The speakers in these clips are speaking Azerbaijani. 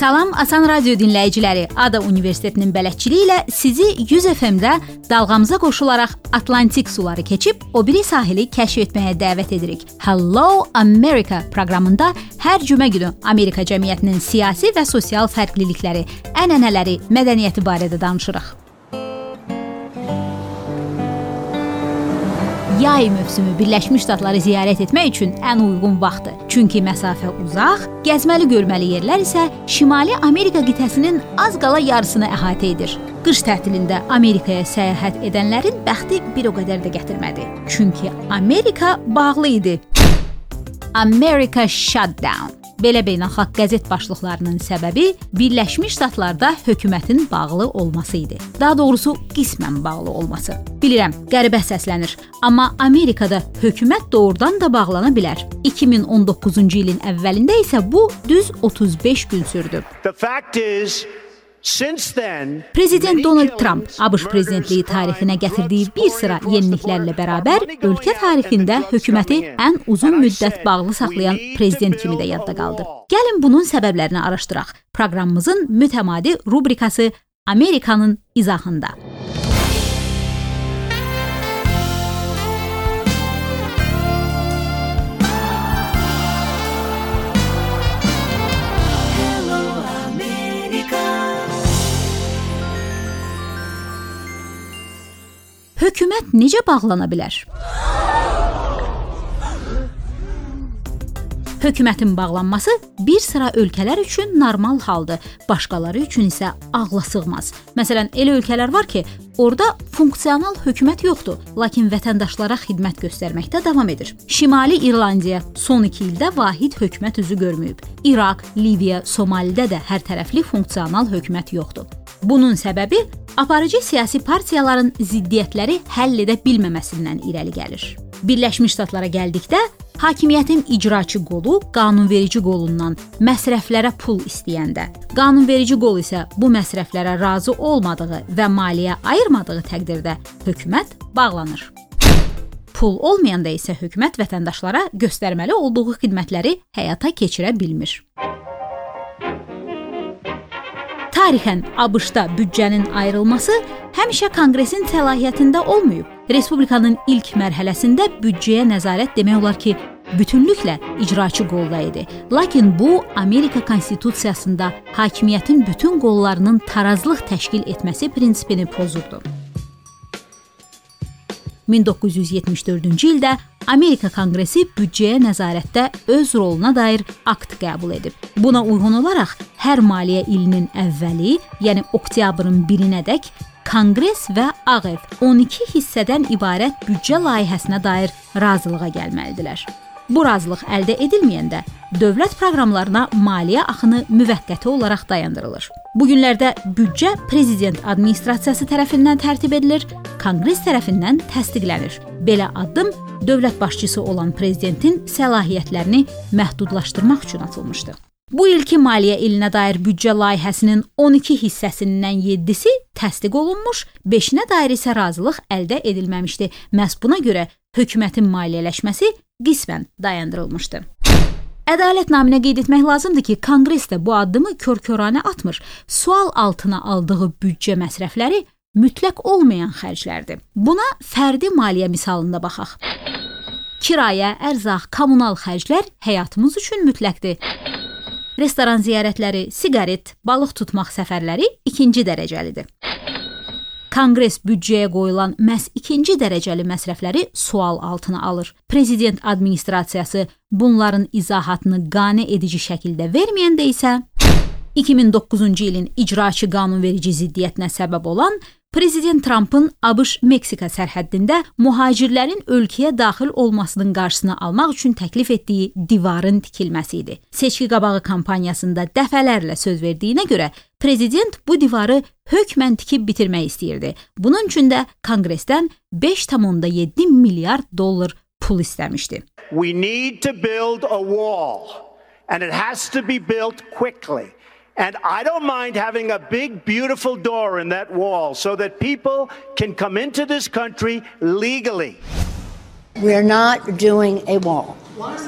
Salam Asan Radio dinləyiciləri. Ada Universitetinin bələdçiliyi ilə sizi 100 FM-də dalğamıza qoşularaq Atlantik suları keçib o biri sahili kəşf etməyə dəvət edirik. Hello America proqramında hər cümə günü Amerika cəmiyyətinin siyasi və sosial fərqlilikləri, ənənələri, mədəniyyəti barədə danışırıq. Yay mövsümü Birləşmiş Ştatları ziyarət etmək üçün ən uyğun vaxtdır. Çünki məsafə uzaq, gəzməli görməli yerlər isə Şimali Amerika qitəsinin az qala yarısını əhatə edir. Qış tətilində Amerikaya səyahət edənlərin bəxti bir o qədər də gətirmədi. Çünki Amerika bağlı idi. America Shutdown Belə beynəlxalq qəzet başlıqlarının səbəbi Birləşmiş Ştatlarda hökumətin bağlı olması idi. Daha doğrusu qismən bağlı olması. Bilirəm, qəribə səslənir, amma Amerikada hökumət doğrudan da bağlana bilər. 2019-cu ilin əvvəlində isə bu düz 35 gün sürdü. The fact is Prezident Donald Trump ABŞ prezidentliyi tarixinə gətirdiyi bir sıra yeniliklərlə bərabər ölkə tarixində hökuməti ən uzun müddət bağlı saxlayan prezident kimi də yadda qaldı. Gəlin bunun səbəblərini araşdıraq. Proqramımızın mütəmadi rubrikası Amerikanın izahında. Hökumət necə bağlana bilər? Hökumətin bağlanması bir sıra ölkələr üçün normal haldır, başqaları üçün isə ağla sığmaz. Məsələn, elə ölkələr var ki, orada funksional hökumət yoxdur, lakin vətəndaşlara xidmət göstərməkdə davam edir. Şimali İrlandiya son 2 ildə vahid hökumət üzü görməyib. İraq, Liviya, Somalidə də hər tərəfli funksional hökumət yoxdur. Bunun səbəbi aparıcı siyasi partiyaların ziddiyyətləri həll edə bilməməsindən irəli gəlir. Birləşmiş Ştatlara gəldikdə hakimiyyətin icraçı qolu qanunverici qolundan məsrəflərə pul istəyəndə, qanunverici qol isə bu məsrəflərə razı olmadığı və maliyyə ayırmadığı təqdirdə hökumət bağlanır. Pul olmayanda isə hökumət vətəndaşlara göstərməli olduğu xidmətləri həyata keçirə bilmir. Tarixən ABŞ-da büdcənin ayrılması həmişə Konqresin səlahiyyətində olmayıb. Respublikanın ilk mərhələsində büdcəyə nəzarət demək olar ki, bütünlüklə icraçı qolda idi. Lakin bu Amerika konstitusiyasında hakimiyyətin bütün qollarının tarazlıq təşkil etməsi prinsipini pozurdu. 1974-cü ildə Amerika Konqresi büdcəyə nəzarətdə öz roluna dair akt qəbul edib. Buna uyğun olaraq hər maliyyə ilinin əvvəli, yəni oktyabrın 1-nədək Konqres və Ağ ev 12 hissədən ibarət büdcə layihəsinə dair razılığa gəlməlidirlər. Bu razılıq əldə edilməyəndə dövlət proqramlarına maliyyə axını müvəqqəti olaraq dayandırılır. Bu günlərdə büdcə prezident administrasiyası tərəfindən tərtib edilir, Konqres tərəfindən təsdiqlənir. Belə addım dövlət başçısı olan prezidentin səlahiyyətlərini məhdudlaşdırmaq üçün atılmışdı. Bu ilki maliyyə ilinə dair büdcə layihəsinin 12 hissəsindən 7-si təsdiq olunmuş, 5-nə dair isə razılıq əldə edilməmişdi. Məhz buna görə hökumətin maliyyələşməsi qismən dayandırılmışdı. Ədalət naminə qeyd etmək lazımdır ki, Konqres də bu addımı kör-köranə atmır. Sual altına aldığı büdcə məsrəfləri mütləq olmayan xərclərdir. Buna fərdi maliyyə misalında baxaq. Kirayə, ərzaq, kommunal xərclər həyatımız üçün mütləqdir restoran ziyarətləri, siqaret, balıq tutmaq səfərləri ikinci dərəcəlidir. Konqres büdcəyə qoyulan məhz ikinci dərəcəli məsrəfləri sual altına alır. Prezident administrasiyası bunların izahatını qane edici şəkildə verməyəndə isə 2009-cu ilin icraçı qanunverici ziddiyyətinə səbəb olan Prezident Trampın ABŞ-Meksika sərhəddində mühacirlərin ölkəyə daxil olmasının qarşısını almaq üçün təklif etdiyi divarın tikilməsi idi. Seçki qabağı kampaniyasında dəfələrlə söz verdiyinə görə prezident bu divarı hökmən tikib bitirmək istəyirdi. Bunun üçün də Konqresdən 5.7 milyard dollar pul istəmişdi. We need to build a wall and it has to be built quickly. And I don't mind having a big, beautiful door in that wall so that people can come into this country legally. We're not doing a wall.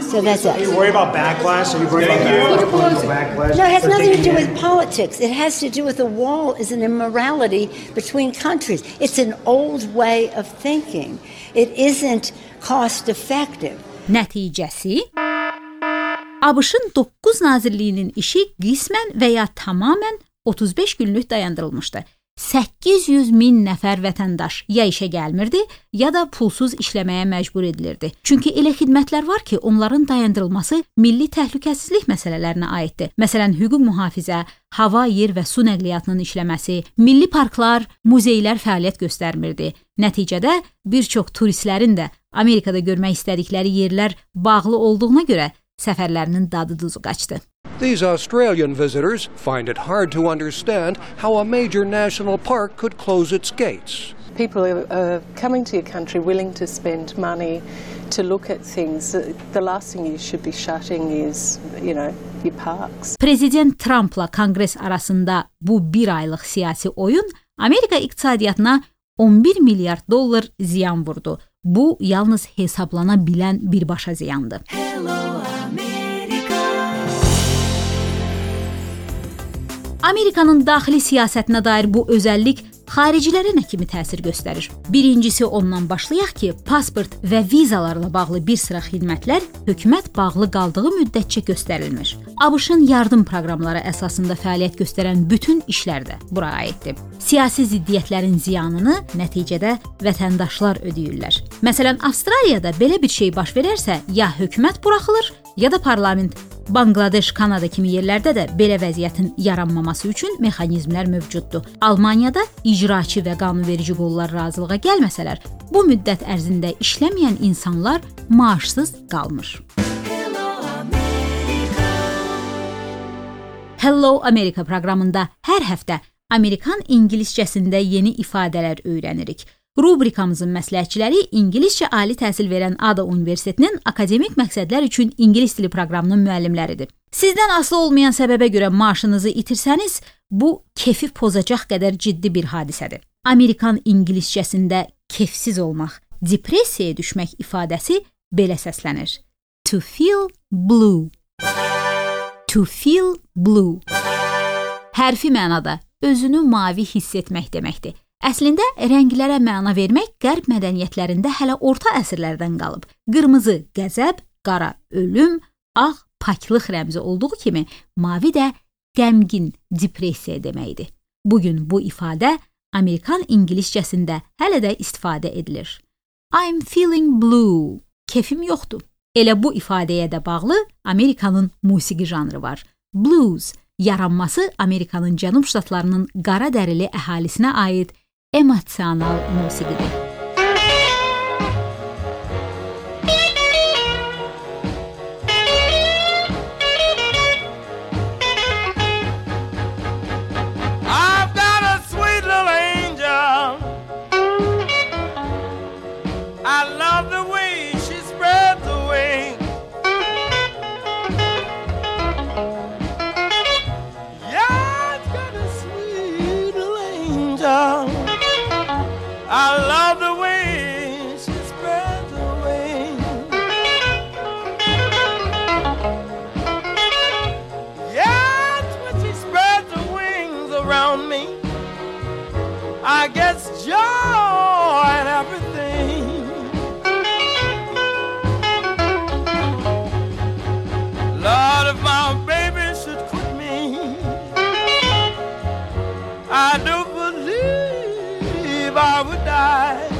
So that's it. Are you worried about backlash? Are you worried about backlash? backlash? No, it has nothing to do with politics. It has to do with the wall is an immorality between countries. It's an old way of thinking. It isn't cost effective. Nəticəsi ABŞ-ın 9 nazirliyinin işi qismən və ya tamamilə 35 günlük dayandırılmışdı. 800 min nəfər vətəndaş ya işə gəlmirdi, ya da pulsuz işləməyə məcbur edilirdi. Çünki elə xidmətlər var ki, onların dayandırılması milli təhlükəsizlik məsələlərinə aiddir. Məsələn, hüquq mühafizə, hava, yer və su nəqliyyatının işləməsi, milli parklar, muzeylər fəaliyyət göstərmirdi. Nəticədə bir çox turistlərin də Amerikada görmək istədikləri yerlər bağlı olduğuna görə səfərlərinin dadı duzu qaçdı. These Australian visitors find it hard to understand how a major national park could close its gates. People are, coming to your country willing to spend money to look at things. The last thing you should be shutting is, you know, your parks. Prezident Trumpla Konqres arasında bu 1 aylıq siyasi oyun Amerika iqtisadiyyatına 11 milyard dollar ziyan vurdu. Bu yalnız hesablana bilən birbaşa ziyandır. Amerikanın daxili siyasətinə dair bu özəllik xaricilərə nə kimi təsir göstərir? Birincisi ondan başlayaq ki, pasport və vizalarla bağlı bir sıra xidmətlər hökumət bağlı qaldığı müddətcə göstərilmir. ABŞ-ın yardım proqramları əsasında fəaliyyət göstərən bütün işlər də bura aiddir. Siyasi ziddiyyətlərin ziyanını nəticədə vətəndaşlar ödəyirlər. Məsələn, Avstraliyada belə bir şey baş verərsə, ya hökumət buraxılır, ya da parlament Banqladeş, Kanada kimi yerlərdə də belə vəziyyətin yaranmaması üçün mexanizmlər mövcuddur. Almaniyada icraçı və qanunverici qollar razılığa gəlməsələr, bu müddət ərzində işləməyən insanlar maaşsız qalmır. Hello America proqramında hər həftə Amerikan ingiliscəsində yeni ifadələr öyrənirik. Rubrikamızın məsləhətçiləri ingiliscə ali təhsil verən Ada Universitetinin akademik məqsədlər üçün ingilis dili proqramının müəllimləridir. Sizdən asılı olmayan səbəbə görə maaşınızı itirsəniz, bu kefi pozacaq qədər ciddi bir hadisədir. Amerikan ingiliscəsində kefsiz olmaq, depressiyaya düşmək ifadəsi belə səslənir. To feel blue. To feel blue. Hərfi mənada özünü mavi hiss etmək deməkdir. Əslində rənglərə məna vermək qərb mədəniyyətlərində hələ orta əsrlərdən qalıb. Qırmızı qəzəb, qara ölüm, ağ paklıq rəmzi olduğu kimi mavi də qəmgin, depressiya deməkdir. Bu gün bu ifadə Amerikan ingiliscəsində hələ də istifadə edilir. I'm feeling blue. Kefim yoxdur. Elə bu ifadəyə də bağlı Amerikanın musiqi janrı var. Blues yaranması Amerikanın cənub ştatlarının qara dərili əhalisinə aid emosional musiqdir. I would die.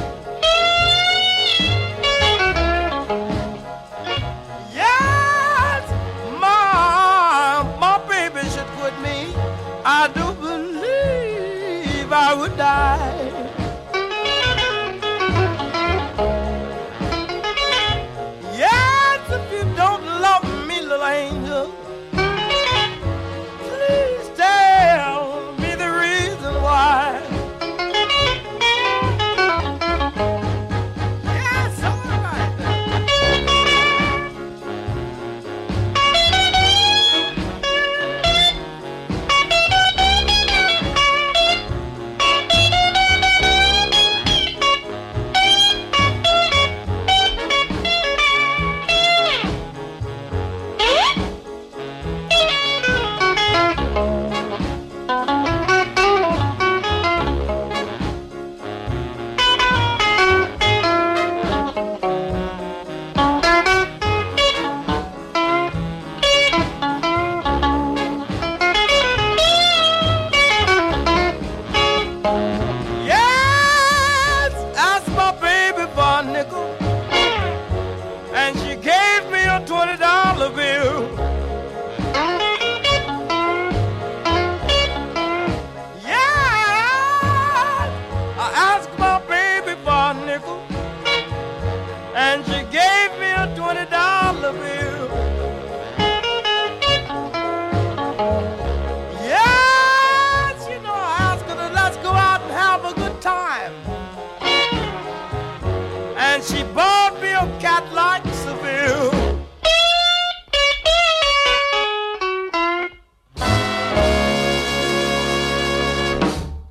And she bought me a cat like Seville.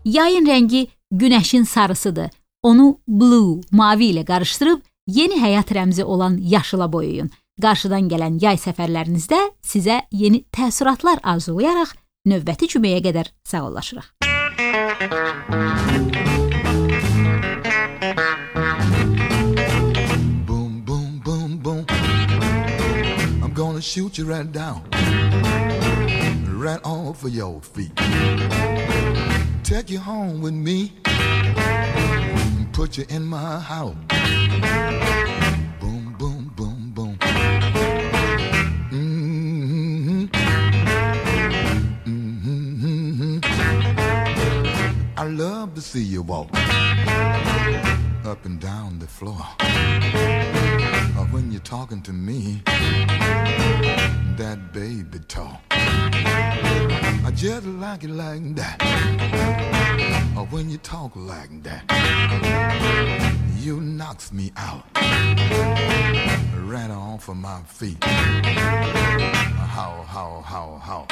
Yayın rəngi günəşin sarısıdır. Onu blue, mavi ilə qarışdırıb yeni həyat rəmzi olan yaşıla boyayın. Qarşıdan gələn yay səfərlərinizdə sizə yeni təəssüratlar arzulayaraq növbəti cüməyə qədər sağollaşırıq. Shoot you right down, right off of your feet. Take you home with me put you in my house. Boom, boom, boom, boom. Mm-hmm. Mm-hmm. I love to see you walk up and down the floor. When you're talking to me, that baby talk. I just like it like that. Or when you talk like that, you knocks me out. Right off of my feet. How, how, how, how.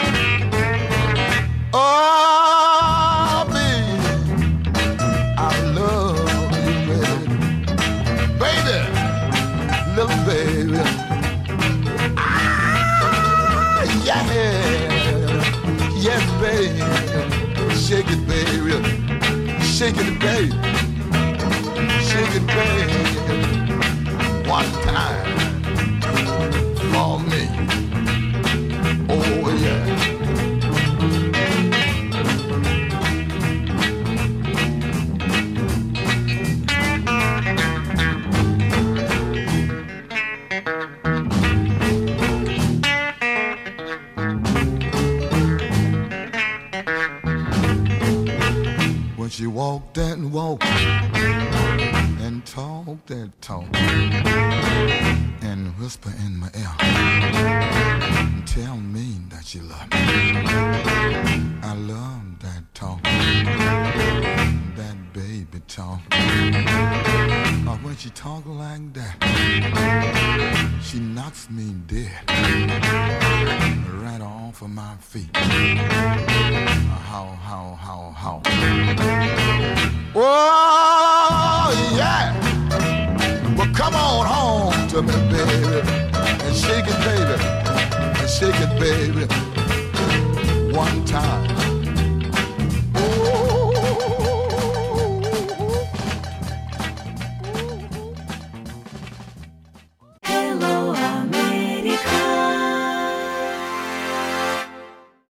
Shake it, baby. Shake it, baby. One time that walk and talk that talk and whisper in my ear and tell me that you love me. I love that talk, that baby talk. Or when she talk like that, she knocks me dead right off of my feet. How, how, how, how. Oh, yeah. Well, come on home to me, baby. And shake it, baby. And shake it, baby.